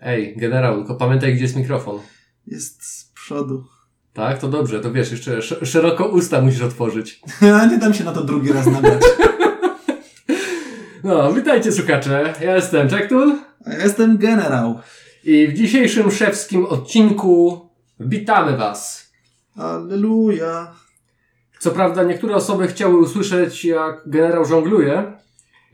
Ej, generał, tylko pamiętaj, gdzie jest mikrofon. Jest z przodu. Tak, to dobrze, to wiesz, jeszcze sz szeroko usta musisz otworzyć. Nie dam się na to drugi raz nagrać. No, witajcie słuchacze, ja jestem Czektul A ja jestem generał. i w dzisiejszym szewskim odcinku witamy Was. Alleluja. Co prawda niektóre osoby chciały usłyszeć, jak generał żongluje,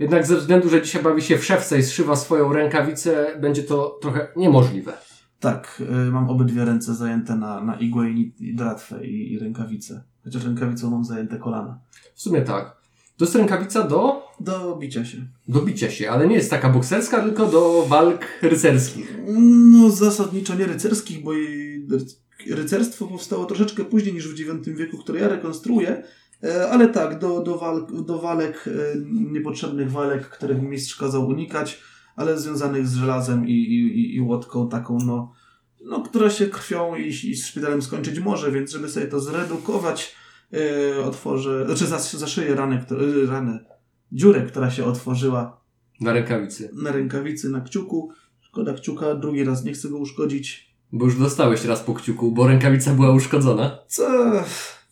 jednak ze względu, że dzisiaj bawi się w szewce i zszywa swoją rękawicę, będzie to trochę niemożliwe. Tak, y, mam obydwie ręce zajęte na, na igłę i, i dratwę i, i rękawicę. Chociaż rękawicą mam zajęte kolana. W sumie tak. To jest rękawica do, Do bicia się. do bicia się, ale nie jest taka bokserska, tylko do walk rycerskich. No zasadniczo nie rycerskich, bo jej ry- rycerstwo powstało troszeczkę później niż w IX wieku, które ja rekonstruuję. E, Ale tak, do, do, walk, do walek, e, niepotrzebnych walek, których mistrz kazał unikać, ale związanych z żelazem i, i, i- łodką taką, no, no, która się krwią i, i z szpitalem skończyć może, więc żeby sobie to zredukować, e, otworzę, znaczy zas, zaszyję ranę, e, ranę, dziurę, która się otworzyła Na rękawicy. na rękawicy, na kciuku. Szkoda kciuka, drugi raz nie chcę go uszkodzić. Bo już dostałeś raz po kciuku, bo rękawica była uszkodzona. Co?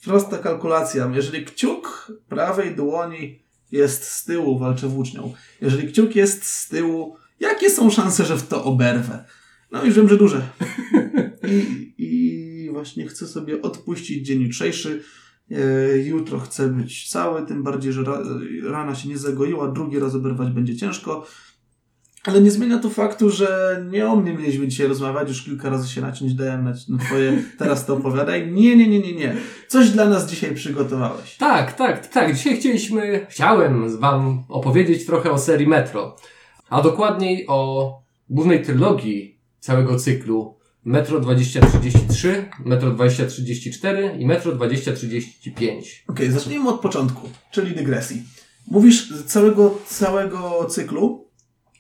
Prosta kalkulacja. Jeżeli kciuk prawej dłoni jest z tyłu, walczę włócznią. Jeżeli kciuk jest z tyłu, jakie są szanse, że w to oberwę? No już wiem, że duże. I, i właśnie chcę sobie odpuścić dzień jutrzejszy. E, Jutro chcę być cały, tym bardziej, że ra, rana się nie zagoiła, drugi raz oberwać będzie ciężko. Ale nie zmienia to faktu, że nie o mnie mieliśmy dzisiaj rozmawiać, już kilka razy się naciąć dałem na, na twoje, teraz to opowiadaj. Nie, nie, nie, nie, nie. Coś dla nas dzisiaj przygotowałeś. Tak, tak, tak. Dzisiaj chcieliśmy, chciałem Wam opowiedzieć trochę o serii Metro. A dokładniej o głównej trylogii całego cyklu Metro 2033, Metro 2034 i Metro 2035. Okej, zacznijmy od początku, czyli dygresji. Mówisz całego, całego cyklu,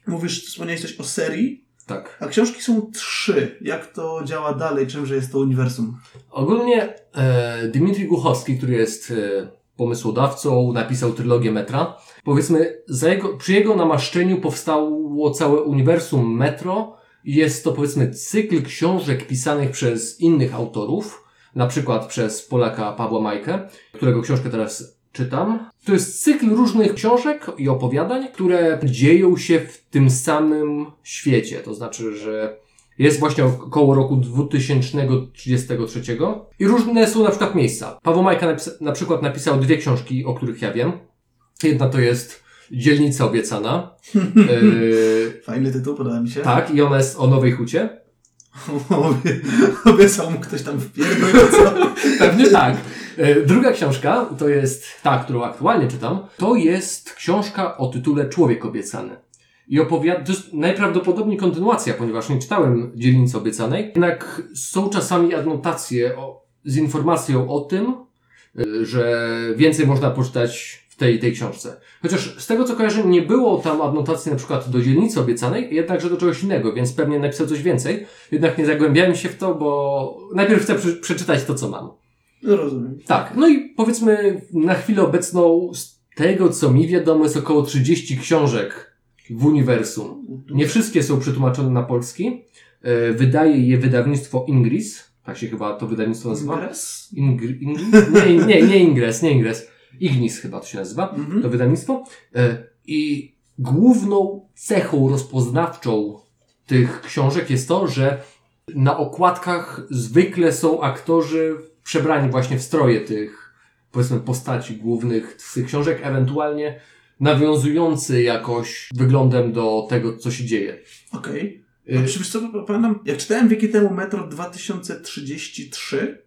mówisz, wspomniałeś coś o serii, Tak. a książki są trzy. Jak to działa dalej, czymże jest to uniwersum? Ogólnie e, Dmitri Głuchowski, który jest e, pomysłodawcą, napisał trylogię Metra. Powiedzmy, jego, przy jego namaszczeniu powstało całe uniwersum Metro. Jest to powiedzmy cykl książek pisanych przez innych autorów, na przykład przez Polaka Pawła Majkę, którego książkę teraz czytam. To jest cykl różnych książek i opowiadań, które dzieją się w tym samym świecie. To znaczy, że jest właśnie około roku 2033 i różne są na przykład miejsca. Paweł Majka napisa- na przykład napisał dwie książki, o których ja wiem. Jedna to jest Dzielnica Obiecana. Yy, Fajny tytuł, podoba mi się. tak, i ona jest o Nowej Hucie. Obie- Obiecał mu ktoś tam wpierdol, co? Pewnie tak. Yy, druga książka to jest ta, którą aktualnie czytam. To jest książka o tytule Człowiek Obiecany. I opowiada, to jest najprawdopodobniej kontynuacja, ponieważ nie czytałem Dzielnicy Obiecanej. Jednak są czasami adnotacje o, z informacją o tym, y, że więcej można poczytać w tej, tej książce. Chociaż z tego co kojarzę, nie było tam adnotacji na przykład do Dzielnicy Obiecanej, jednakże do czegoś innego, więc pewnie napisał coś więcej. Jednak nie zagłębiałem się w to, bo najpierw chcę przeczytać to, co mam. No rozumiem. Tak, no i powiedzmy na chwilę obecną z tego, co mi wiadomo, jest około 30 książek w uniwersum. Nie wszystkie są przetłumaczone na polski. E, Wydaje je wydawnictwo Ingris. Tak się chyba to wydawnictwo nazywa. Ingres? Ingr, Ingris? Nie, nie, nie Ingres, nie Ingres. Ignis chyba to się nazywa. Mhm. To wydawnictwo. E, I główną cechą rozpoznawczą tych książek jest to, że na okładkach zwykle są aktorzy przebrani właśnie w stroje tych, powiedzmy, postaci głównych z tych książek, ewentualnie nawiązujący jakoś wyglądem do tego, co się dzieje. Okej. Y, A Wiesz co, pamiętam, jak czytałem wieki temu Metro 2033,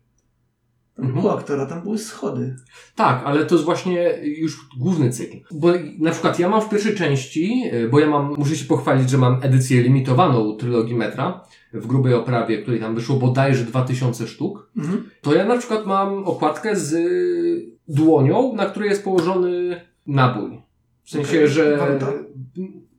tam Mhm. było aktora, tam były schody. Tak, ale to jest właśnie już główny cykl. Bo na przykład ja mam w pierwszej części, y, bo ja mam, muszę się pochwalić, że mam edycję limitowaną trylogii Metra w grubej oprawie, której tam wyszło bodajże 2000 sztuk. Mhm. To ja na przykład mam okładkę z y, dłonią, na której jest położony nabój. W sensie, Okej, że waluta.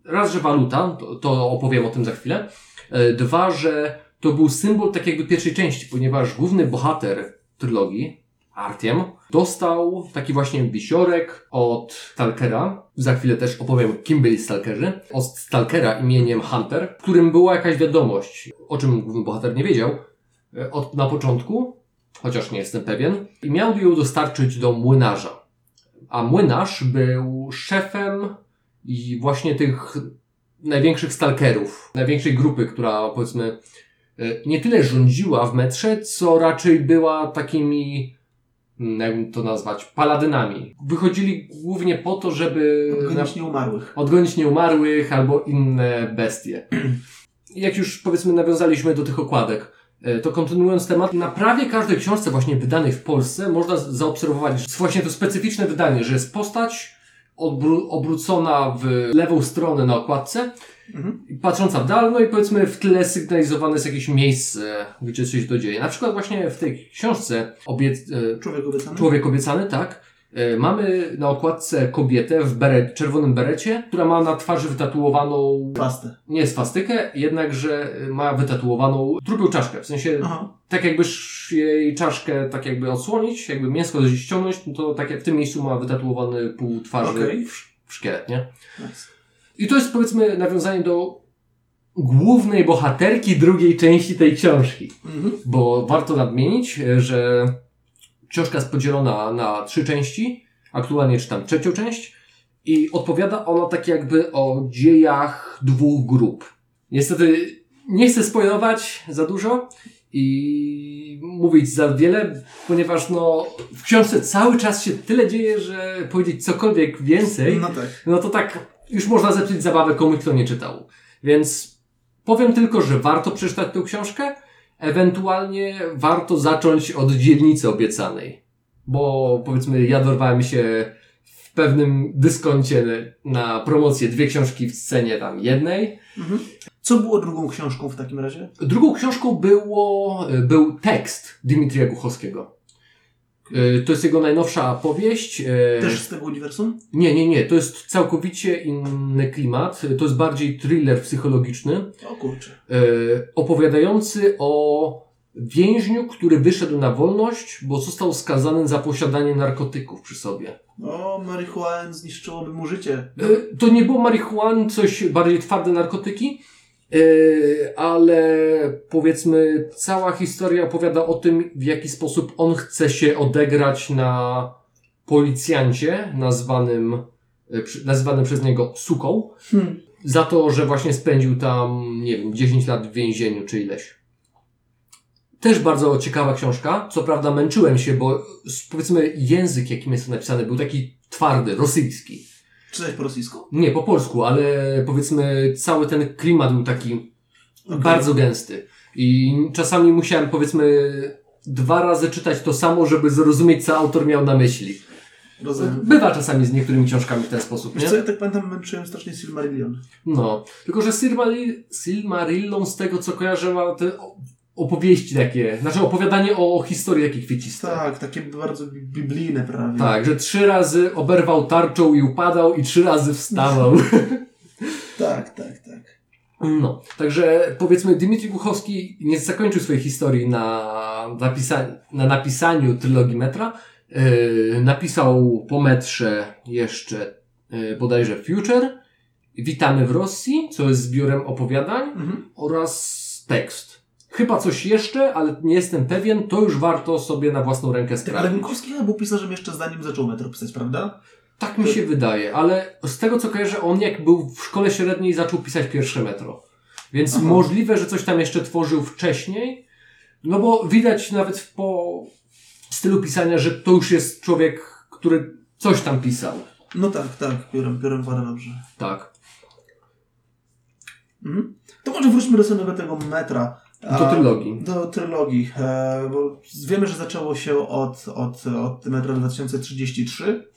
raz, że waluta, to, to opowiem o tym za chwilę. E, Dwa, że to był symbol tak jakby pierwszej części, ponieważ główny bohater trylogii, Artiem, dostał taki właśnie wisiorek od Stalkera. Za chwilę też opowiem, kim byli Stalkerzy. Od Stalkera imieniem Hunter, w którym była jakaś wiadomość, o czym główny bohater nie wiedział e, od, na początku, chociaż nie jestem pewien. I miał ją dostarczyć do młynarza. A młynarz był szefem i właśnie tych największych stalkerów, największej grupy, która powiedzmy e, nie tyle rządziła w metrze, co raczej była takimi, jakbym to nazwać, paladynami. Wychodzili głównie po to, żeby Odgonić nieumarłych. odgonić nieumarłych albo inne bestie. Jak już powiedzmy nawiązaliśmy do tych okładek, e, to kontynuując temat, na prawie każdej książce właśnie wydanej w Polsce można zaobserwować że właśnie to specyficzne wydanie, że jest postać obró- obrócona w lewą stronę na okładce, Mhm. patrząca w dal, no i powiedzmy w tle sygnalizowane jest jakieś miejsce, gdzie coś to dzieje. Na przykład właśnie w tej książce obiec- e, Człowiek obiecany? Człowiek obiecany, tak. E, Mamy na okładce kobietę w beret, czerwonym berecie, która ma na twarzy wytatuowaną, Pastę. nie swastykę, jednakże ma wytatuowaną trupią czaszkę. W sensie, Aha. tak jakbyś jej czaszkę tak jakby odsłonić, jakby mięsko ściągnąć, no to tak jak w tym miejscu ma wytatuowany pół twarzy Okej. w, w szkielet, nie? Nice. I to jest powiedzmy nawiązanie do głównej bohaterki drugiej części tej książki. Mhm. Bo warto nadmienić, e, że książka jest podzielona na trzy części. Aktualnie czytam trzecią część. I odpowiada ona tak jakby o dziejach dwóch grup. Niestety nie chcę spoilować za dużo i mówić za wiele, ponieważ no, w książce cały czas się tyle dzieje, że powiedzieć cokolwiek więcej, No tak. no to tak już można zepsuć zabawę komuś, kto nie czytał. Więc powiem tylko, że warto przeczytać tę książkę. Ewentualnie warto zacząć od dzielnicy obiecanej. Bo powiedzmy, ja dorwałem się w pewnym dyskoncie na promocję dwie książki w scenie tam jednej. Mhm. Co było drugą książką w takim razie? Drugą książką było, był tekst Dimitrija Głuchowskiego. Y, To jest jego najnowsza powieść. y, Też z tego uniwersum? Nie, nie, nie. To jest całkowicie inny klimat. To jest bardziej thriller psychologiczny, O kurczę. e, opowiadający o więźniu, który wyszedł na wolność, bo został skazany za posiadanie narkotyków przy sobie. O, marihuana zniszczyłoby mu życie. E, to nie było marihuany, coś bardziej twarde narkotyki, e, ale powiedzmy cała historia opowiada o tym, w jaki sposób on chce się odegrać na policjancie nazwanym, e, nazywanym przez niego suką. Hmm. za to, że właśnie spędził tam, nie wiem, 10 lat w więzieniu czy ileś. Też bardzo ciekawa książka. Co prawda męczyłem się, bo powiedzmy język, jakim jest to napisane, był taki twardy, rosyjski. Czytać po rosyjsku? Nie po polsku, ale powiedzmy cały ten klimat był taki Okej. bardzo gęsty. I czasami musiałem powiedzmy dwa razy czytać to samo, żeby zrozumieć, co autor miał na myśli. Rozumiem. Bywa czasami z niektórymi książkami w ten sposób, Wiesz nie? co, ja tak pamiętam, męczyłem strasznie Silmarillion. No, tylko że Silmaril- Silmarillon z tego co kojarzę ma te opowieści takie, znaczy opowiadanie o historii takie kwieciste. Tak, takie bardzo bi- biblijne prawie. Tak, że trzy razy oberwał tarczą i upadał i trzy razy wstawał. Tak, tak, tak. No, także powiedzmy Dmitrij Głuchowski nie zakończył swojej historii na, napisa- na napisaniu trylogii metra. Yy, napisał po metrze jeszcze yy, bodajże Future, Witamy w Rosji, co jest zbiorem opowiadań Mhm. oraz tekst. Chyba coś jeszcze, ale nie jestem pewien, to już warto sobie na własną rękę Tak, ale sprawdzić. Bukowski chyba był pisarzem jeszcze zanim zaczął metro pisać, prawda? Tak mi się wydaje, ale z tego co kojarzę, on jak był w szkole średniej zaczął pisać pierwsze metro. Więc Aha. możliwe, że coś tam jeszcze tworzył wcześniej, no bo widać nawet po stylu pisania, że to już jest człowiek, który coś tam pisał. No tak, tak, biorę, biorę parę dobrze. Tak. Mhm. To może wróćmy do samego tego metra. Do trylogii. Do trylogii, e, bo wiemy, że zaczęło się od, od, od metra 2033.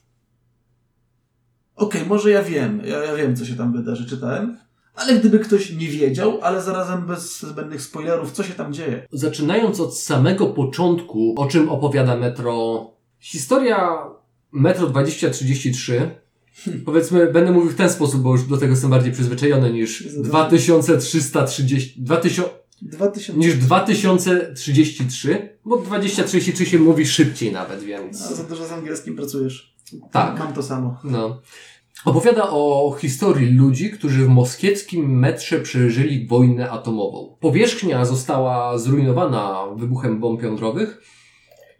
Okej, może ja wiem, ja, ja wiem, co się tam wydarzy, czytałem. Ale gdyby ktoś nie wiedział, ale zarazem bez zbędnych spoilerów, co się tam dzieje? Zaczynając od samego początku, o czym opowiada Metro. Historia Metro 2033, powiedzmy, będę mówił w ten sposób, bo już do tego jestem bardziej przyzwyczajony niż Jezu, 2330, 2000, 2000... niż 2033, bo 2033 się mówi szybciej nawet, więc... A za dużo z angielskim pracujesz. Tak. Mam to samo. No. Opowiada o historii ludzi, którzy w moskiewskim metrze przeżyli wojnę atomową. Powierzchnia została zrujnowana wybuchem bomb jądrowych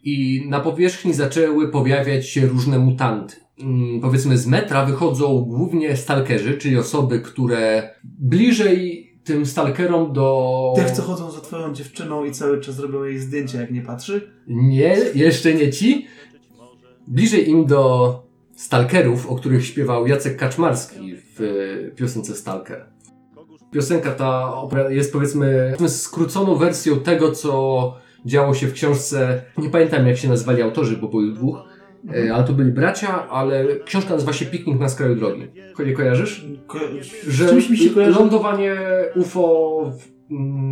i na powierzchni zaczęły pojawiać się różne mutanty. Mm, Powiedzmy, z metra wychodzą głównie stalkerzy, czyli osoby, które bliżej tym stalkerom do... Tych, co chodzą za twoją dziewczyną i cały czas robią jej zdjęcia, jak nie patrzy. Nie, jeszcze nie ci. Bliżej im do stalkerów, o których śpiewał Jacek Kaczmarski w piosence Stalker. Piosenka ta jest powiedzmy skróconą wersją tego, co działo się w książce. Nie pamiętam jak się nazwali autorzy, bo były dwóch, e, ale to byli bracia, ale książka nazywa się Piknik na skraju drogi. Ko- Nie kojarzysz? Ko- Że czymś mi się kojarzy. lądowanie UFO w,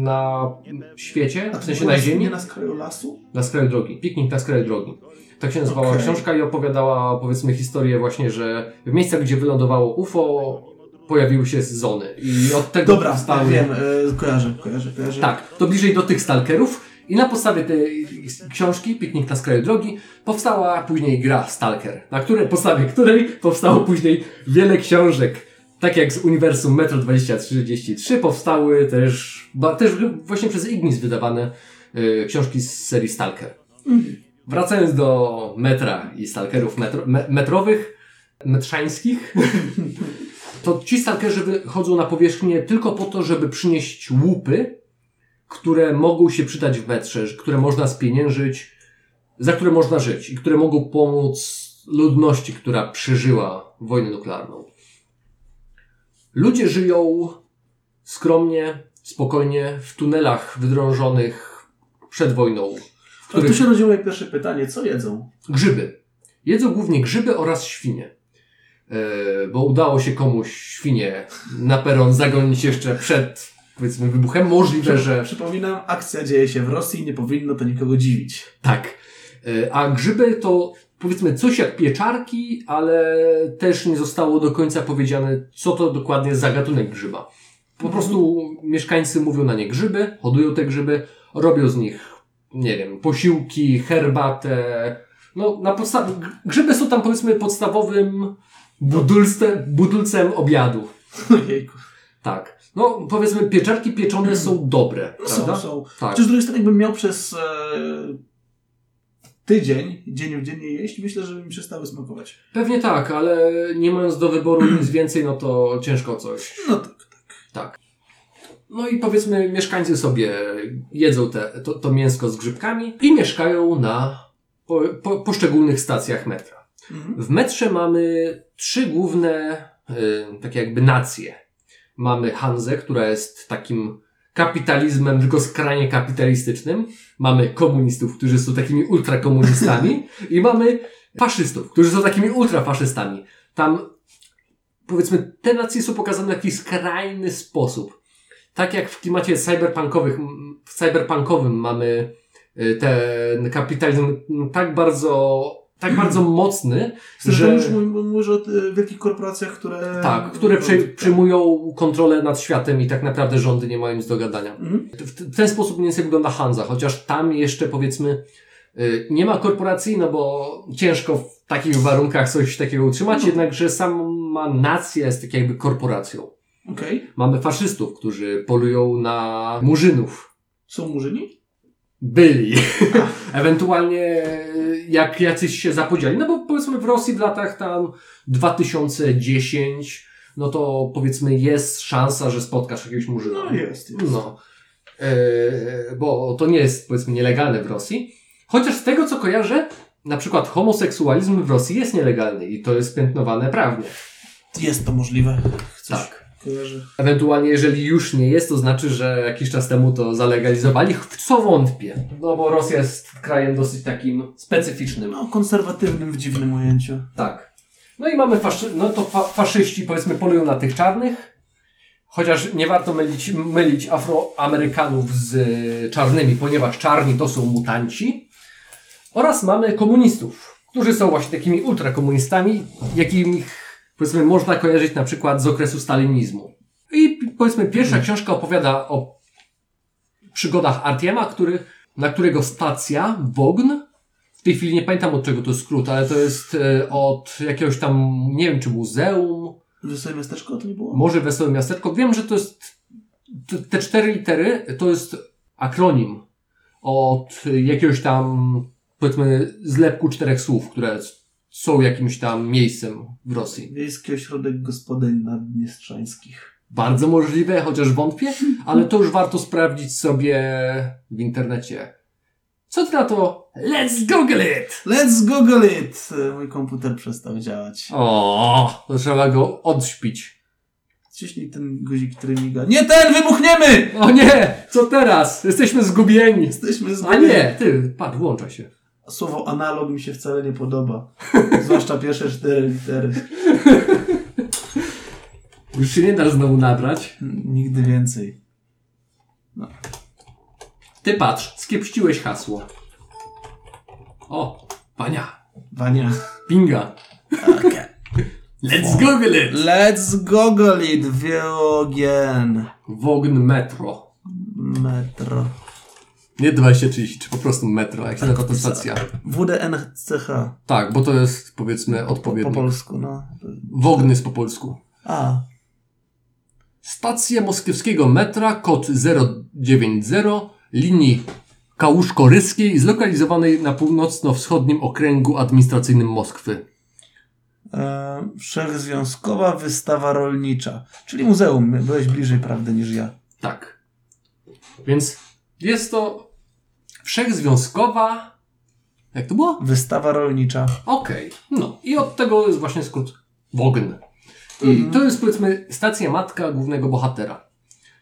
na świecie, A w sensie na Ziemi. Nie na skraju lasu? Na skraju drogi. Piknik na skraju drogi. Tak się nazywała Okej. książka i opowiadała, powiedzmy, historię właśnie, że w miejscach, gdzie wylądowało UFO, pojawiły się zony. I od tego Dobra, powstały... wiem, e, kojarzę, kojarzę, kojarzę. Tak, to bliżej do tych stalkerów. I na podstawie tej książki, Piknik na skraju drogi, powstała później gra Stalker, na której, podstawie której powstało później wiele książek. Tak jak z uniwersum Metro 2033 powstały też, ba, też właśnie przez Ignis wydawane y, książki z serii Stalker. Wracając do metra i stalkerów metro, me, metrowych, metrzańskich, to ci stalkerzy wychodzą na powierzchnię tylko po to, żeby przynieść łupy, które mogą się przydać w metrze, które można spieniężyć, za które można żyć i które mogą pomóc ludności, która przeżyła wojnę nuklearną. Ludzie żyją skromnie, spokojnie w tunelach wydrążonych przed wojną, w których tu się rodziło moje pierwsze pytanie, co jedzą? Grzyby. Jedzą głównie grzyby oraz świnie. E, bo udało się komuś świnie na peron zagonić jeszcze przed, powiedzmy, wybuchem. Możliwe, że Przypominam, akcja dzieje się w Rosji, nie powinno to nikogo dziwić. tak. E, a grzyby to, powiedzmy, coś jak pieczarki, ale też nie zostało do końca powiedziane, co to dokładnie za gatunek grzyba. Po prostu mieszkańcy mówią na nie grzyby, hodują te grzyby, robią z nich, nie wiem, posiłki, herbatę. No, na podstawie, grzyby są tam powiedzmy podstawowym budulce, budulcem obiadu. Ojejku. Tak. No, powiedzmy, pieczarki pieczone są dobre, No prawda? są, są. Tak. Chociaż z drugiej strony, jakbym miał przez e, tydzień, dzień w dzień je jeść, myślę, że by mi przestały smakować. Pewnie tak, ale nie mając do wyboru nic więcej, no to ciężko coś. No tak. Tak. No i powiedzmy, mieszkańcy sobie jedzą te, to, to mięsko z grzybkami i mieszkają na po, po, poszczególnych stacjach metra. Mhm. W metrze mamy trzy główne, y, takie jakby nacje. Mamy Hanzę, która jest takim kapitalizmem, tylko skrajnie kapitalistycznym. Mamy komunistów, którzy są takimi ultrakomunistami i mamy faszystów, którzy są takimi ultrafaszystami. Tam, powiedzmy, te nacje są pokazane w jakiś skrajny sposób. Tak jak w klimacie cyberpunkowych, w cyberpunkowym mamy y, ten kapitalizm tak bardzo, tak bardzo mocny, Że... że... już mów- mówisz o e, wielkich korporacjach, które... Tak, które prze, przyjmują kontrolę nad światem i tak naprawdę rządy nie mają nic do gadania. Mhm. W, ten sposób mniej więcej wygląda Hanza, chociaż tam jeszcze powiedzmy y, nie ma korporacji, no bo ciężko w takich warunkach coś takiego utrzymać, No. jednakże sama nacja jest tak jakby korporacją. Okej. Mamy faszystów, którzy polują na murzynów. Są murzyni? Byli. Ewentualnie y, jak jacyś się zapodzieli. No bo powiedzmy w Rosji w latach tam 2010, no to powiedzmy jest szansa, że spotkasz jakiegoś murzyna. No jest, jest. No. E, bo to nie jest powiedzmy nielegalne w Rosji. Chociaż z tego co kojarzę, na przykład homoseksualizm w Rosji jest nielegalny i to jest piętnowane prawnie. Jest to możliwe. Coś Tak. Kojarzę. Ewentualnie, jeżeli już nie jest, to znaczy, że jakiś czas temu to zalegalizowali, w co wątpię. No bo Rosja jest krajem dosyć takim specyficznym. No, konserwatywnym w dziwnym ujęciu. Tak. No i mamy faszy... no to fa faszyści powiedzmy polują na tych czarnych. Chociaż nie warto mylić, mylić Afroamerykanów z y, czarnymi, ponieważ czarni to są mutanci. Oraz mamy komunistów, którzy są właśnie takimi ultrakomunistami, jakimi powiedzmy można kojarzyć na przykład z okresu stalinizmu. I powiedzmy pierwsza książka opowiada o przygodach Artiema, który, na którego stacja Wogn, w tej chwili nie pamiętam od czego to jest skrót, ale to jest e, od jakiegoś tam, nie wiem czy muzeum, Wesołe miasteczko to nie było? może Wesołe Miasteczko. Wiem, że to jest, te- te cztery litery to jest akronim od jakiegoś tam, powiedzmy, zlepku czterech słów, które są jakimś tam miejscem w Rosji. Wiejski Ośrodek Gospodyń Naddniestrzańskich. Bardzo możliwe, chociaż wątpię, ale to już warto sprawdzić sobie w internecie. Co ty na to? Let's Google it! Let's Google it! Mój komputer przestał działać. O, to trzeba go odśpić. Ciśnij ten guzik, który miga. Nie ten! Wybuchniemy! O nie! Co teraz? Jesteśmy zgubieni. Jesteśmy A zgubieni. nie, ty, patrz, włącza się. Słowo analog mi się wcale nie podoba. Zwłaszcza pierwsze cztery litery. Już się nie da znowu nabrać. Nigdy więcej. Ty patrz, skiepściłeś hasło. O, pania, Wania. pinga. Let's Google it! Let's Google it, Wiogen. Wogn Metro. Metro. Nie 2033, po prostu Metro, jak się nazywa ta stacja. WDNCH. Tak, bo to jest powiedzmy Po, po odpowiednik. polsku, no. Wogny jest po polsku. A. Stacja moskiewskiego metra, kod 090, linii Kałuszko-Ryskiej, zlokalizowanej na północno-wschodnim okręgu administracyjnym Moskwy. E, wszechzwiązkowa wystawa rolnicza. Czyli muzeum. Byłeś bliżej prawdy niż ja. Tak. Więc jest to wszechzwiązkowa. Jak to było? Wystawa rolnicza. Okej. No i od tego jest właśnie skrót Wogn. I to jest powiedzmy stacja matka głównego bohatera.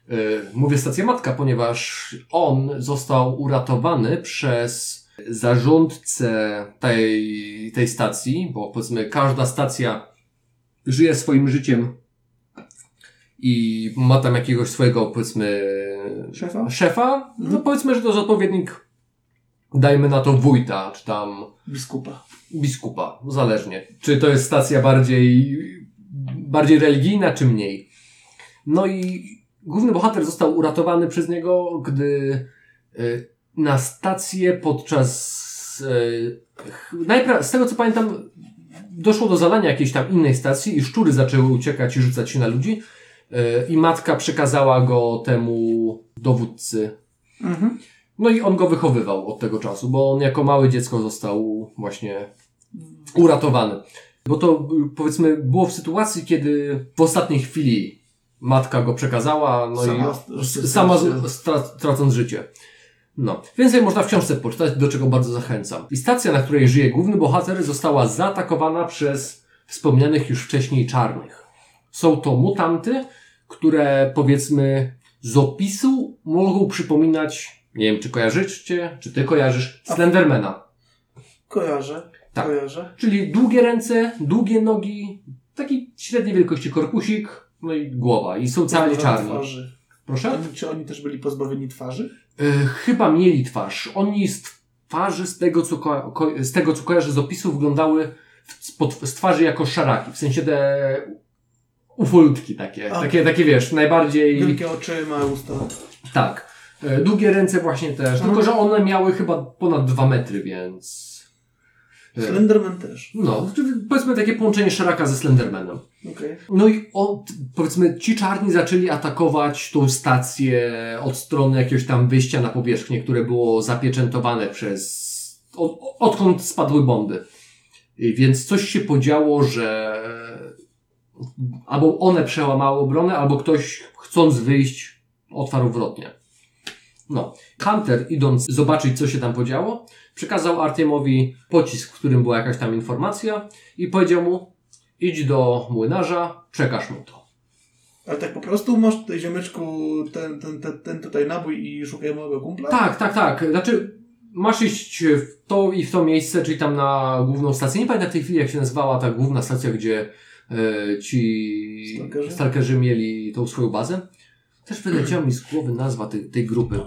Yy, mówię stacja matka, ponieważ on został uratowany przez zarządcę tej, tej stacji, bo powiedzmy każda stacja żyje swoim życiem i ma tam jakiegoś swojego powiedzmy Szefa? szefa. No Mhm. powiedzmy, że to jest odpowiednik dajmy na to wójta, czy tam Biskupa. biskupa, zależnie. Czy to jest stacja bardziej, bardziej religijna, czy mniej. No i główny bohater został uratowany przez niego, gdy y, na stację podczas, y, ch- najpra- z tego co pamiętam, doszło do zalania jakiejś tam innej stacji i szczury zaczęły uciekać i rzucać się na ludzi. y, I matka przekazała go temu dowódcy Mhm. No i on go wychowywał od tego czasu, bo on jako małe dziecko został właśnie uratowany. Bo to powiedzmy było w sytuacji, kiedy w ostatniej chwili matka go przekazała, no Sama i sama tracąc życie. No. Więcej można w książce poczytać, do czego bardzo zachęcam. I stacja, na której żyje główny bohater, została zaatakowana przez wspomnianych już wcześniej czarnych. Są to mutanty, które powiedzmy z opisu mogą przypominać, nie wiem czy kojarzycie, czy ty kojarzysz, Slendermana. Kojarzę. Tak. Kojarzę. Czyli długie ręce, długie nogi, taki średniej wielkości korpusik, no i głowa. I są cali czarni. Twarzy. Proszę? Oni, czy oni też byli pozbawieni twarzy? E, chyba mieli twarz. Oni z twarzy, z tego co, ko- z tego, co kojarzę z opisu, wyglądały w, z twarzy jako szaraki. W sensie te ufolutki takie. Takie, takie wiesz, najbardziej... Wielkie oczy, małe usta. Tak. E, Długie ręce właśnie też. Tylko, że one miały chyba ponad dwa metry, więc... e, Slenderman też. No, powiedzmy takie połączenie szaraka ze Slendermanem. Okej. No i powiedzmy, ci czarni zaczęli atakować tą stację od strony jakiegoś tam wyjścia na powierzchnię, które było zapieczętowane przez. Od, odkąd spadły bomby. I Więc coś się podziało, że albo one przełamały obronę, albo ktoś chcąc wyjść otwarł wrotnie. No. Hunter, idąc zobaczyć, co się tam podziało, przekazał Artiemowi pocisk, w którym była jakaś tam informacja i powiedział mu, idź do młynarza, przekaż mu to. Ale tak po prostu masz tutaj ziomeczku ten, ten, ten, ten tutaj nabój i szukaj mojego kumpla? Tak, tak, tak. Znaczy, masz iść w to i w to miejsce, czyli tam na główną stację. Nie pamiętam w tej chwili, jak się nazywała ta główna stacja, gdzie e, ci Stalkerzy? stalkerzy mieli tą swoją bazę. Też wyleciała mi z głowy nazwa tej, tej grupy.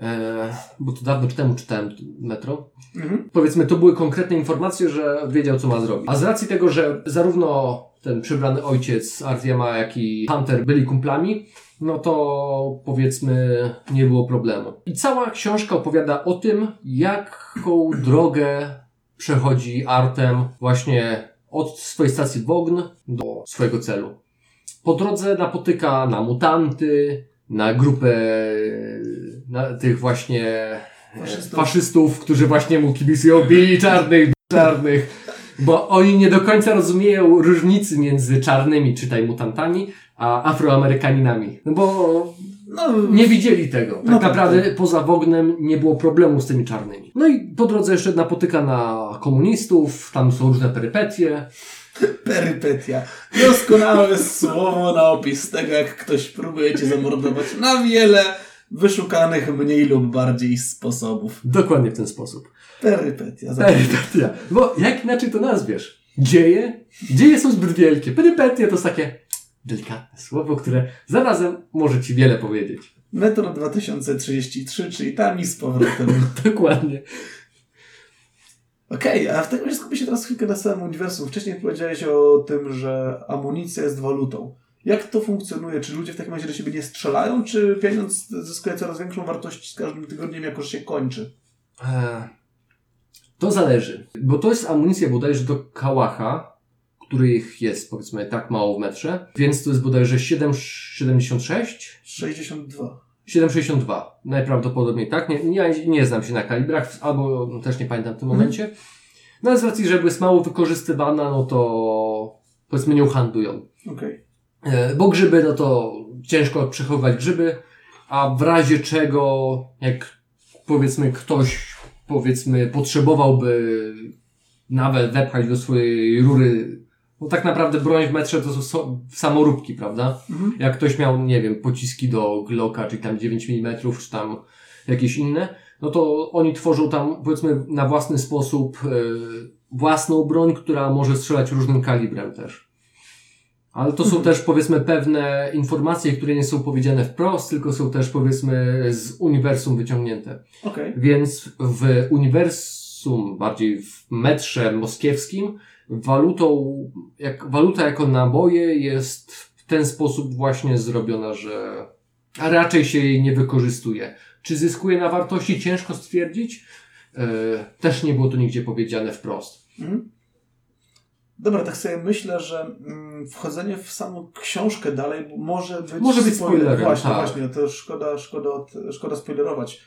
E, bo to dawno temu czytałem Metro. Mhm. Powiedzmy, to były konkretne informacje, że wiedział, co ma zrobić. A z racji tego, że zarówno ten przybrany ojciec Artiema, jak i Hunter byli kumplami, no to powiedzmy nie było problemu. I cała książka opowiada o tym, jaką drogę przechodzi Artem właśnie od swojej stacji Wogn do swojego celu. Po drodze napotyka na mutanty, na grupę na tych właśnie Faszystów. faszystów, którzy właśnie mu kibicują bili czarnych, czarnych, bo oni nie do końca rozumieją różnicy między czarnymi, czytaj mutantami, a afroamerykaninami. No bo No, nie widzieli tego. Tak No tak, naprawdę poza Wognem nie było problemu z tymi czarnymi. No i po drodze jeszcze napotyka na komunistów, tam są różne perypetie. Perypetia. Doskonałe słowo na opis tego, jak ktoś próbuje cię zamordować na wiele wyszukanych mniej lub bardziej sposobów. Dokładnie w ten sposób. Perypetia. Perypetia. Bo jak inaczej to nazwiesz? Dzieje? Dzieje są zbyt wielkie. Perypetia to jest takie delikatne słowo, które zarazem może ci wiele powiedzieć. Metro 2033, czyli tam i z powrotem. Dokładnie. Okej, a w takim razie skupię się teraz chwilkę na samym uniwersum. Wcześniej powiedziałeś o tym, że amunicja jest walutą. Jak to funkcjonuje? Czy ludzie w takim razie do siebie nie strzelają, czy pieniądz zyskuje coraz większą wartość z każdym tygodniem, jako że się kończy? E, To zależy, bo to jest amunicja bodajże do kałacha, których jest powiedzmy tak mało w metrze, więc to jest bodajże 7,76? 62. 7,62. Najprawdopodobniej tak. Nie, nie, nie znam się na kalibrach, albo też nie pamiętam w tym Mhm. momencie. No ale z racji, że jest mało wykorzystywana, no to powiedzmy nią handlują. Okej. E, Bo grzyby, no to ciężko przechowywać grzyby, a w razie czego, jak powiedzmy ktoś, powiedzmy, potrzebowałby nawet wepchać do swojej rury, no tak naprawdę broń w metrze to są so- samoróbki, prawda? Mhm. Jak ktoś miał, nie wiem, pociski do Glocka, czy tam 9 mm, czy tam jakieś inne, no to oni tworzą tam, powiedzmy, na własny sposób e, własną broń, która może strzelać różnym kalibrem też. Ale to są też, powiedzmy, pewne informacje, które nie są powiedziane wprost, tylko są też, powiedzmy, z uniwersum wyciągnięte. Okej. Więc w uniwersum, bardziej w metrze moskiewskim, walutą, jak, waluta jako naboje jest w ten sposób właśnie zrobiona, że a raczej się jej nie wykorzystuje. Czy zyskuje na wartości? Ciężko stwierdzić. E, też nie było to nigdzie powiedziane wprost. Mhm. Dobra, tak sobie myślę, że mm, wchodzenie w samą książkę dalej może być, Może być spoilerem, Właśnie, tak. właśnie, to szkoda, szkoda, od, szkoda spoilerować.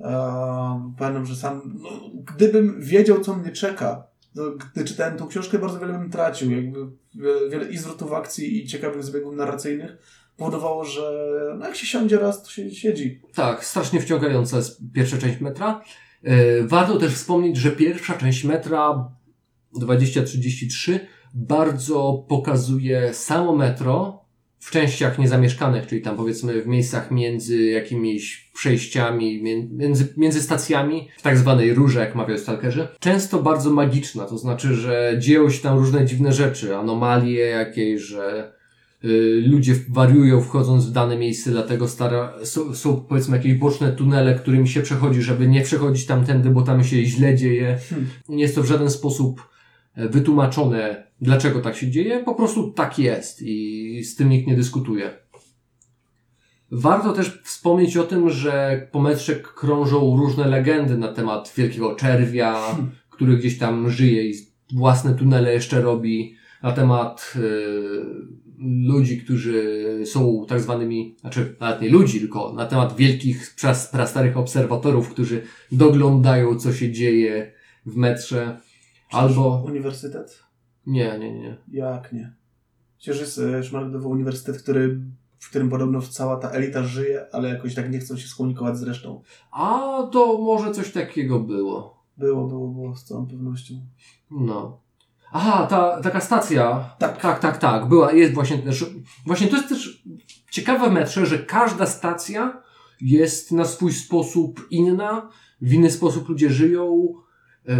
Ehm, Pamiętam, że sam, no, gdybym wiedział, co mnie czeka, to gdy czytałem tą książkę, bardzo wiele bym tracił. Jakby wiele, wiele i zwrotów akcji, i ciekawych zbiegów narracyjnych powodowało, że no, jak się siądzie raz, to się siedzi. Tak, strasznie wciągająca jest pierwsza część metra. E, Warto też wspomnieć, że pierwsza część metra 2033 bardzo pokazuje samo metro w częściach niezamieszkanych, czyli tam powiedzmy w miejscach między jakimiś przejściami, mię- między, między stacjami, w tak zwanej rurze, jak mawiają stalkerzy. Często bardzo magiczna, to znaczy, że dzieją się tam różne dziwne rzeczy, anomalie jakieś, że y, ludzie wariują wchodząc w dane miejsce, dlatego stara, są, są powiedzmy jakieś boczne tunele, którymi się przechodzi, żeby nie przechodzić tamtędy, bo tam się źle dzieje. Hmm. Nie jest to w żaden sposób wytłumaczone, dlaczego tak się dzieje, po prostu tak jest i z tym nikt nie dyskutuje. Warto też wspomnieć o tym, że po metrze krążą różne legendy na temat wielkiego czerwia, który gdzieś tam żyje i własne tunele jeszcze robi, na temat y, ludzi, którzy są tak zwanymi, znaczy nawet nie ludzi, tylko na temat wielkich, pras- prastarych obserwatorów, którzy doglądają, co się dzieje w metrze. Albo... Uniwersytet? Nie, nie, nie. Jak nie? Przecież jest e, Szmaragdowy Uniwersytet, który, w którym podobno cała ta elita żyje, ale jakoś tak nie chcą się skomunikować z resztą. A to może coś takiego było. Było, było, było, z całą pewnością. No. Aha, ta taka stacja. Tak. Tak, tak, tak. Była, jest właśnie też. Właśnie to jest też ciekawe metrze, że każda stacja jest na swój sposób inna, w inny sposób ludzie żyją. E,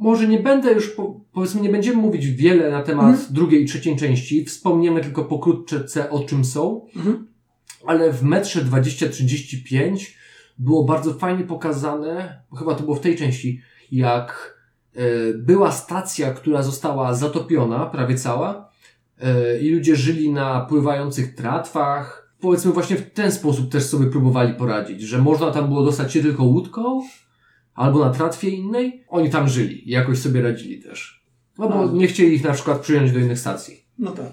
może nie będę już, po, powiedzmy, nie będziemy mówić wiele na temat Mhm. drugiej i trzeciej części. Wspomniemy tylko pokrótce o czym są. Mhm. ale w metrze 2035 było bardzo fajnie pokazane, chyba to było w tej części, jak e, była stacja, która została zatopiona, prawie cała, e, i ludzie żyli na pływających tratwach. Powiedzmy właśnie w ten sposób też sobie próbowali poradzić, że można tam było dostać się tylko łódką albo na tratwie innej. Oni tam żyli i jakoś sobie radzili też. No bo No. nie chcieli ich na przykład przyjąć do innych stacji. No tak.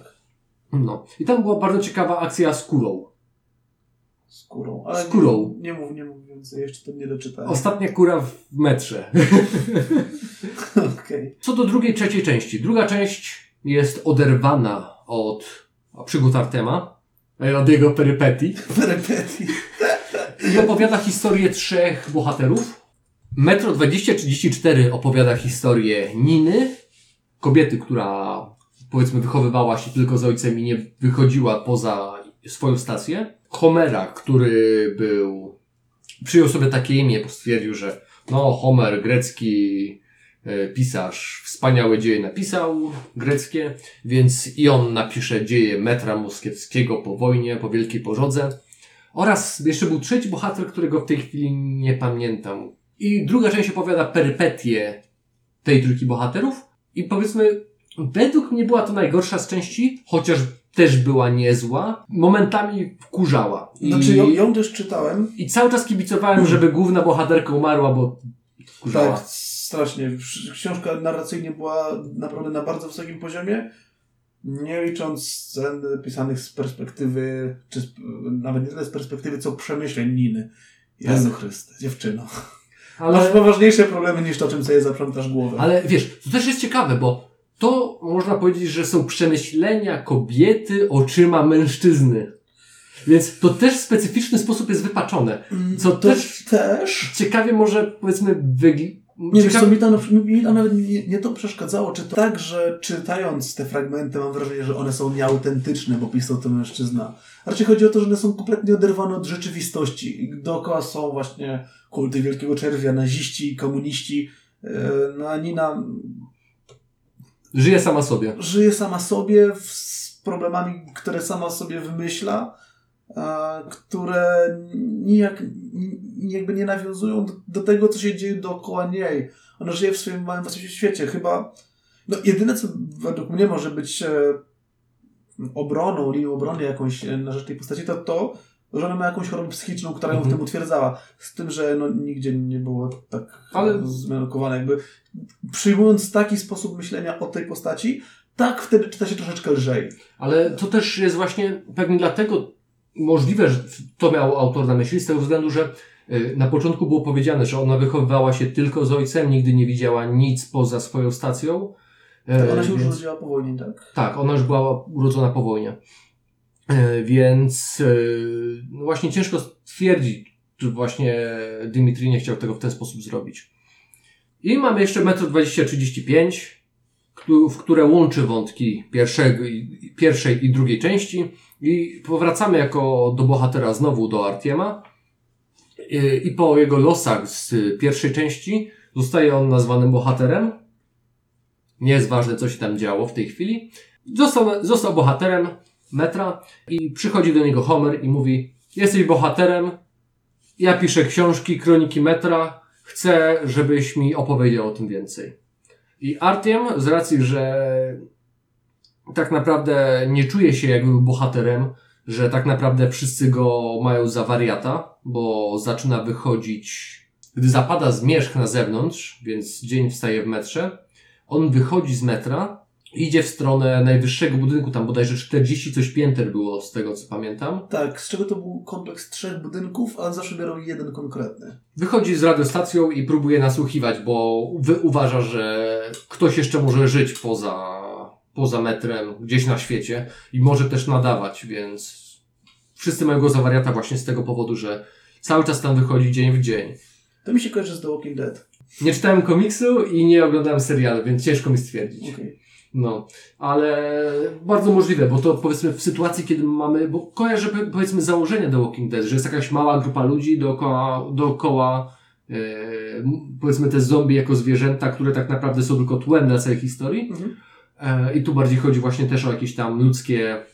No. I tam była bardzo ciekawa akcja z kurą. Skórą. Ale Skórą. Nie, nie mów, nie mów więcej, jeszcze to nie doczytałem. Ostatnia kura w metrze. Okej. Co do drugiej, trzeciej części. Druga część jest oderwana od przygód Artema, od jego perypetii Perypetii. i opowiada historię trzech bohaterów. Metro 2034 opowiada historię Niny, kobiety, która powiedzmy wychowywała się tylko z ojcem i nie wychodziła poza swoją stację. Homera, który był, przyjął sobie takie imię, bo stwierdził, że no Homer, grecki e, pisarz, wspaniałe dzieje napisał, greckie, więc i on napisze dzieje metra moskiewskiego po wojnie, po wielkiej pożodze. Oraz jeszcze był trzeci bohater, którego w tej chwili nie pamiętam. I druga część opowiada perypetie tej trójki bohaterów. I powiedzmy, według mnie była to najgorsza z części, chociaż też była niezła. Momentami wkurzała. I, Znaczy, ją, ją też czytałem. I cały czas kibicowałem, żeby główna bohaterka umarła, bo wkurzała. Tak, strasznie. Książka narracyjnie była naprawdę na bardzo wysokim poziomie. Nie licząc scen pisanych z perspektywy, czy z, nawet nie tyle z perspektywy, co przemyśleń Niny. Jezu Chryste, dziewczyno. Masz Ale, poważniejsze problemy niż to, czym sobie zaprzątasz głowę. ale wiesz, to też jest ciekawe, bo to można powiedzieć, że są przemyślenia kobiety oczyma mężczyzny. Więc to też w specyficzny sposób jest wypaczone. Co to też też ciekawie może powiedzmy wygl... Nie wiesz ciekawe- co, mi tam, nawet nie, nie to przeszkadzało, czy to tak, że czytając te fragmenty mam wrażenie, że one są nieautentyczne, bo pisał to mężczyzna. Raczej chodzi o to, że one są kompletnie oderwane od rzeczywistości. I dookoła są właśnie kulty Wielkiego Czerwia, naziści, komuniści. Yy, No a Nina Żyje sama sobie. żyje sama sobie z problemami, które sama sobie wymyśla, które nijak, ni- jakby nie nawiązują do, do tego, co się dzieje dookoła niej. Ona żyje w swoim małym własnym świecie. Chyba no, jedyne, co według mnie może być e, obroną, linią obrony jakąś e, na rzecz tej postaci, to to, że ona ma jakąś chorobę psychiczną, która ją w Mhm. tym utwierdzała. Z tym, że no, nigdzie nie było tak Ale- zmiankowane. Jakby przyjmując taki sposób myślenia o tej postaci, tak wtedy czyta się troszeczkę lżej. Ale to też jest właśnie pewnie dlatego możliwe, że to miał autor na myśli, z tego względu, że y, na początku było powiedziane, że ona wychowywała się tylko z ojcem, nigdy nie widziała nic poza swoją stacją. E, Ona się już urodziła po wojnie, tak? Tak, ona już była urodzona po wojnie. E, Więc e, no właśnie ciężko stwierdzić, czy właśnie Dimitri nie chciał tego w ten sposób zrobić. I mamy jeszcze metro 2035, któ- w które łączy wątki pierwszego, pierwszej i drugiej części. I powracamy jako do bohatera znowu do Artiema. E, I po jego losach z pierwszej części zostaje on nazwanym bohaterem. Nie jest ważne, co się tam działo w tej chwili. Został, został bohaterem metra i przychodzi do niego Homer i mówi: Jesteś bohaterem, ja piszę książki, kroniki metra, chcę, żebyś mi opowiedział o tym więcej. I Artiem, z racji, że tak naprawdę nie czuje się jakby bohaterem, że tak naprawdę wszyscy go mają za wariata, bo zaczyna wychodzić, gdy zapada zmierzch na zewnątrz, więc dzień wstaje w metrze, on wychodzi z metra, idzie w stronę najwyższego budynku, tam bodajże 40 coś pięter było z tego co pamiętam. Tak, z czego to był kompleks trzech budynków, a zawsze biorą jeden konkretny. Wychodzi z radiostacją i próbuje nasłuchiwać, bo wy uważa, że ktoś jeszcze może żyć poza, poza metrem, gdzieś na świecie i może też nadawać, więc wszyscy mają go za wariata właśnie z tego powodu, że cały czas tam wychodzi dzień w dzień. To mi się kojarzy z The Walking Dead. Nie czytałem komiksu i nie oglądałem serialu, więc ciężko mi stwierdzić. Okej. No, ale bardzo możliwe, bo to powiedzmy w sytuacji, kiedy mamy, bo kojarzę po- powiedzmy założenie The Walking Dead, że jest jakaś mała grupa ludzi dookoła, dookoła m- powiedzmy te zombie jako zwierzęta, które tak naprawdę są tylko tłem dla całej historii. Mhm. E, I tu bardziej chodzi właśnie też o jakieś tam ludzkie,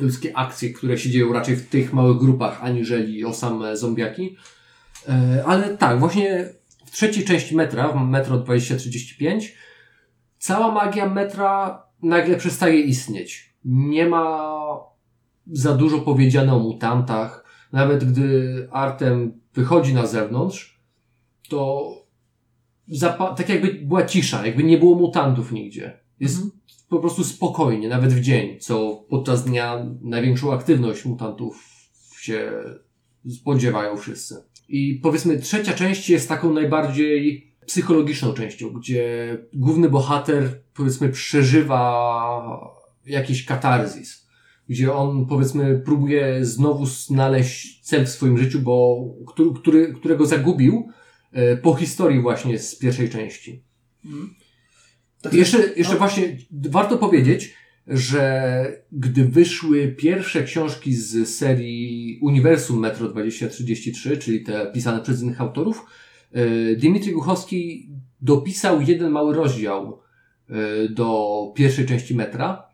ludzkie akcje, które się dzieją raczej w tych małych grupach, aniżeli o same zombiaki. E, Ale tak, właśnie w trzeciej części metra, w Metro 2035, cała magia metra nagle przestaje istnieć. nie ma za dużo powiedziane o mutantach. Nawet gdy Artem wychodzi na zewnątrz, to tak jakby była cisza, jakby nie było mutantów nigdzie. Jest Mhm. po prostu spokojnie, nawet w dzień, co podczas dnia największą aktywność mutantów się spodziewają wszyscy. I powiedzmy, trzecia część jest taką najbardziej psychologiczną częścią, gdzie główny bohater, powiedzmy, przeżywa jakiś katarzis, gdzie on, powiedzmy, próbuje znowu znaleźć cel w swoim życiu, bo który, który, którego zagubił e, po historii właśnie z pierwszej części. Mhm. Tak Jeszcze, jeszcze no. właśnie warto powiedzieć, że gdy wyszły pierwsze książki z serii Uniwersum Metro 2033, czyli te pisane przez innych autorów, Dmitry Głuchowski dopisał jeden mały rozdział e, do pierwszej części Metra,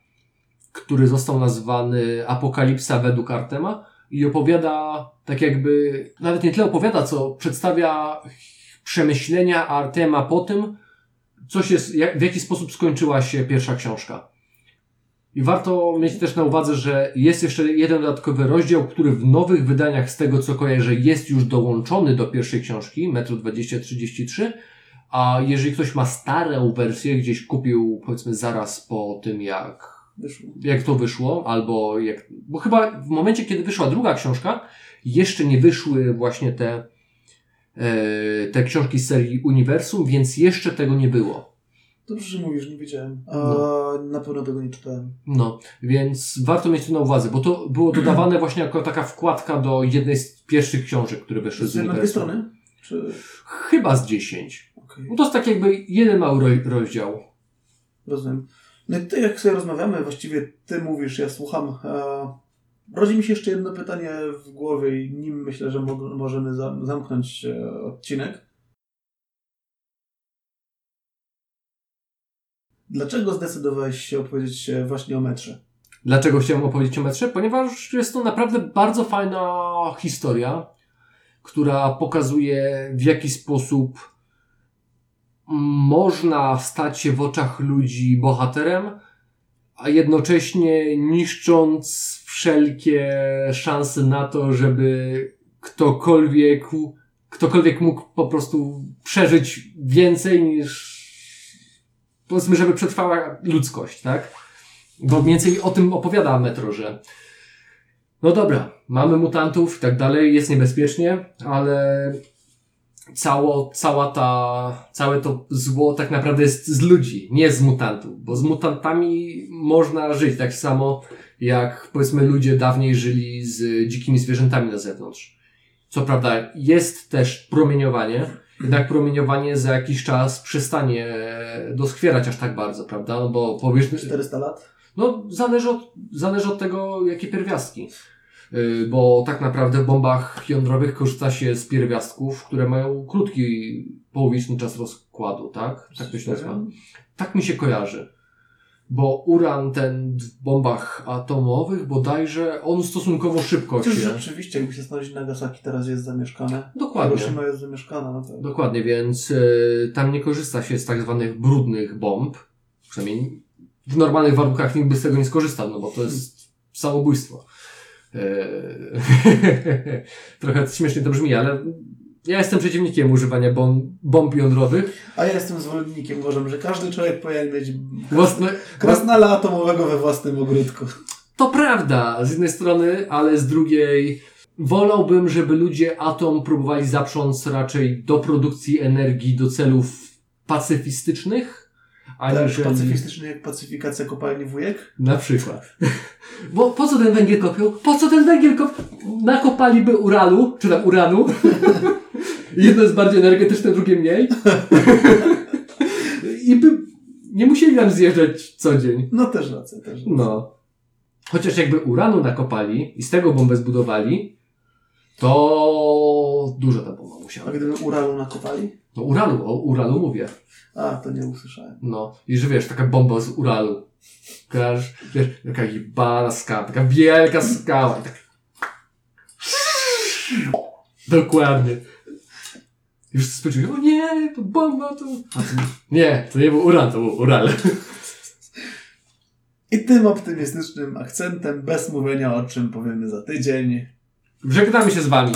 który został nazwany Apokalipsa według Artema i opowiada tak jakby, nawet nie tyle opowiada, co przedstawia przemyślenia Artema po tym, co się, w jaki sposób skończyła się pierwsza książka. I warto mieć też na uwadze, że jest jeszcze jeden dodatkowy rozdział, który w nowych wydaniach, z tego co kojarzę, jest już dołączony do pierwszej książki, Metro 2033, a jeżeli ktoś ma starą wersję, gdzieś kupił, powiedzmy, zaraz po tym, jak Wyszło. jak to wyszło, albo jak. Bo chyba w momencie, kiedy wyszła druga książka, jeszcze nie wyszły właśnie te, e, te książki z serii Uniwersum, więc jeszcze tego nie było. Dobrze, że mówisz, nie wiedziałem. A No. na pewno tego nie czytałem. No, więc warto mieć to na uwadze, bo to było dodawane właśnie jako taka wkładka do jednej z pierwszych książek, które wyszły z Z Uniwersum. strony? Czy... Chyba z 10. Okej, No to jest tak jakby jeden mały ro- rozdział. rozumiem. No i ty, jak sobie rozmawiamy, właściwie ty mówisz, ja słucham. E, rodzi mi się jeszcze jedno pytanie w głowie i nim myślę, że mo- możemy za- zamknąć e, odcinek. Dlaczego zdecydowałeś się opowiedzieć właśnie o metrze? Dlaczego chciałem opowiedzieć o metrze? Ponieważ jest to naprawdę bardzo fajna historia, która pokazuje w jaki sposób można stać się w oczach ludzi bohaterem, a jednocześnie niszcząc wszelkie szanse na to, żeby ktokolwiek, ktokolwiek mógł po prostu przeżyć więcej niż powiedzmy, żeby przetrwała ludzkość, tak? Bo mniej więcej o tym opowiada Metro, że no dobra, mamy mutantów i tak dalej, jest niebezpiecznie, ale cało, cała ta, całe to zło tak naprawdę jest z ludzi, nie z mutantów, bo z mutantami można żyć tak samo, jak powiedzmy ludzie dawniej żyli z dzikimi zwierzętami na zewnątrz. Co prawda jest też promieniowanie, jednak promieniowanie za jakiś czas przestanie doskwierać aż tak bardzo, prawda? No bo powiesz, 400 lat? no, zależy od, zależy od tego, jakie pierwiastki. Yy, bo tak naprawdę w bombach jądrowych korzysta się z pierwiastków, które mają krótki połowiczny czas rozkładu, tak? Tak to się nazywa. Tak mi się kojarzy. Bo uran ten w bombach atomowych bodajże, on stosunkowo szybko Chociaż się... rzeczywiście, jakby się znaleźć Nagasaki teraz jest zamieszkane. Dokładnie. Hiroshima jest zamieszkana, no tak. Dokładnie, więc y, tam nie korzysta się z tak zwanych brudnych bomb. Przynajmniej w normalnych warunkach nikt by z tego nie skorzystał, no bo to jest samobójstwo. E, Trochę śmiesznie to brzmi, ale ja jestem przeciwnikiem używania bomb, bomb jądrowych. A ja jestem zwolennikiem, uważam, że każdy człowiek powinien mieć Własne, krasnala atomowego we własnym ogródku. To prawda, z jednej strony, ale z drugiej wolałbym, żeby ludzie atom próbowali zaprząc raczej do produkcji energii do celów pacyfistycznych, Tak, aniżeli... pacyfistyczny jak pacyfikacja kopalni wujek. Na przykład. Bo po co ten węgiel kopią? Po co ten węgiel kopią? Nakopaliby uralu, czy tam uranu. Jedno jest bardziej energetyczne, drugie mniej. I by nie musieli nam zjeżdżać co dzień. No też rację, też rację. No. Chociaż jakby uranu nakopali i z tego bombę zbudowali, to dużo ta bomba A musiała. gdyby uralu nakopali? No uralu, o uralu mówię. A, to nie usłyszałem. No. I że wiesz, taka bomba z uralu. Kojarzysz? Wiesz, taka jebana skała, taka wielka skała. I tak... Dokładnie. Już spodziewał, o nie, to bomba, to... A to... Nie, to nie był uran, to był ural. I tym optymistycznym akcentem, bez mówienia o czym powiemy za tydzień. Żegnamy się z Wami.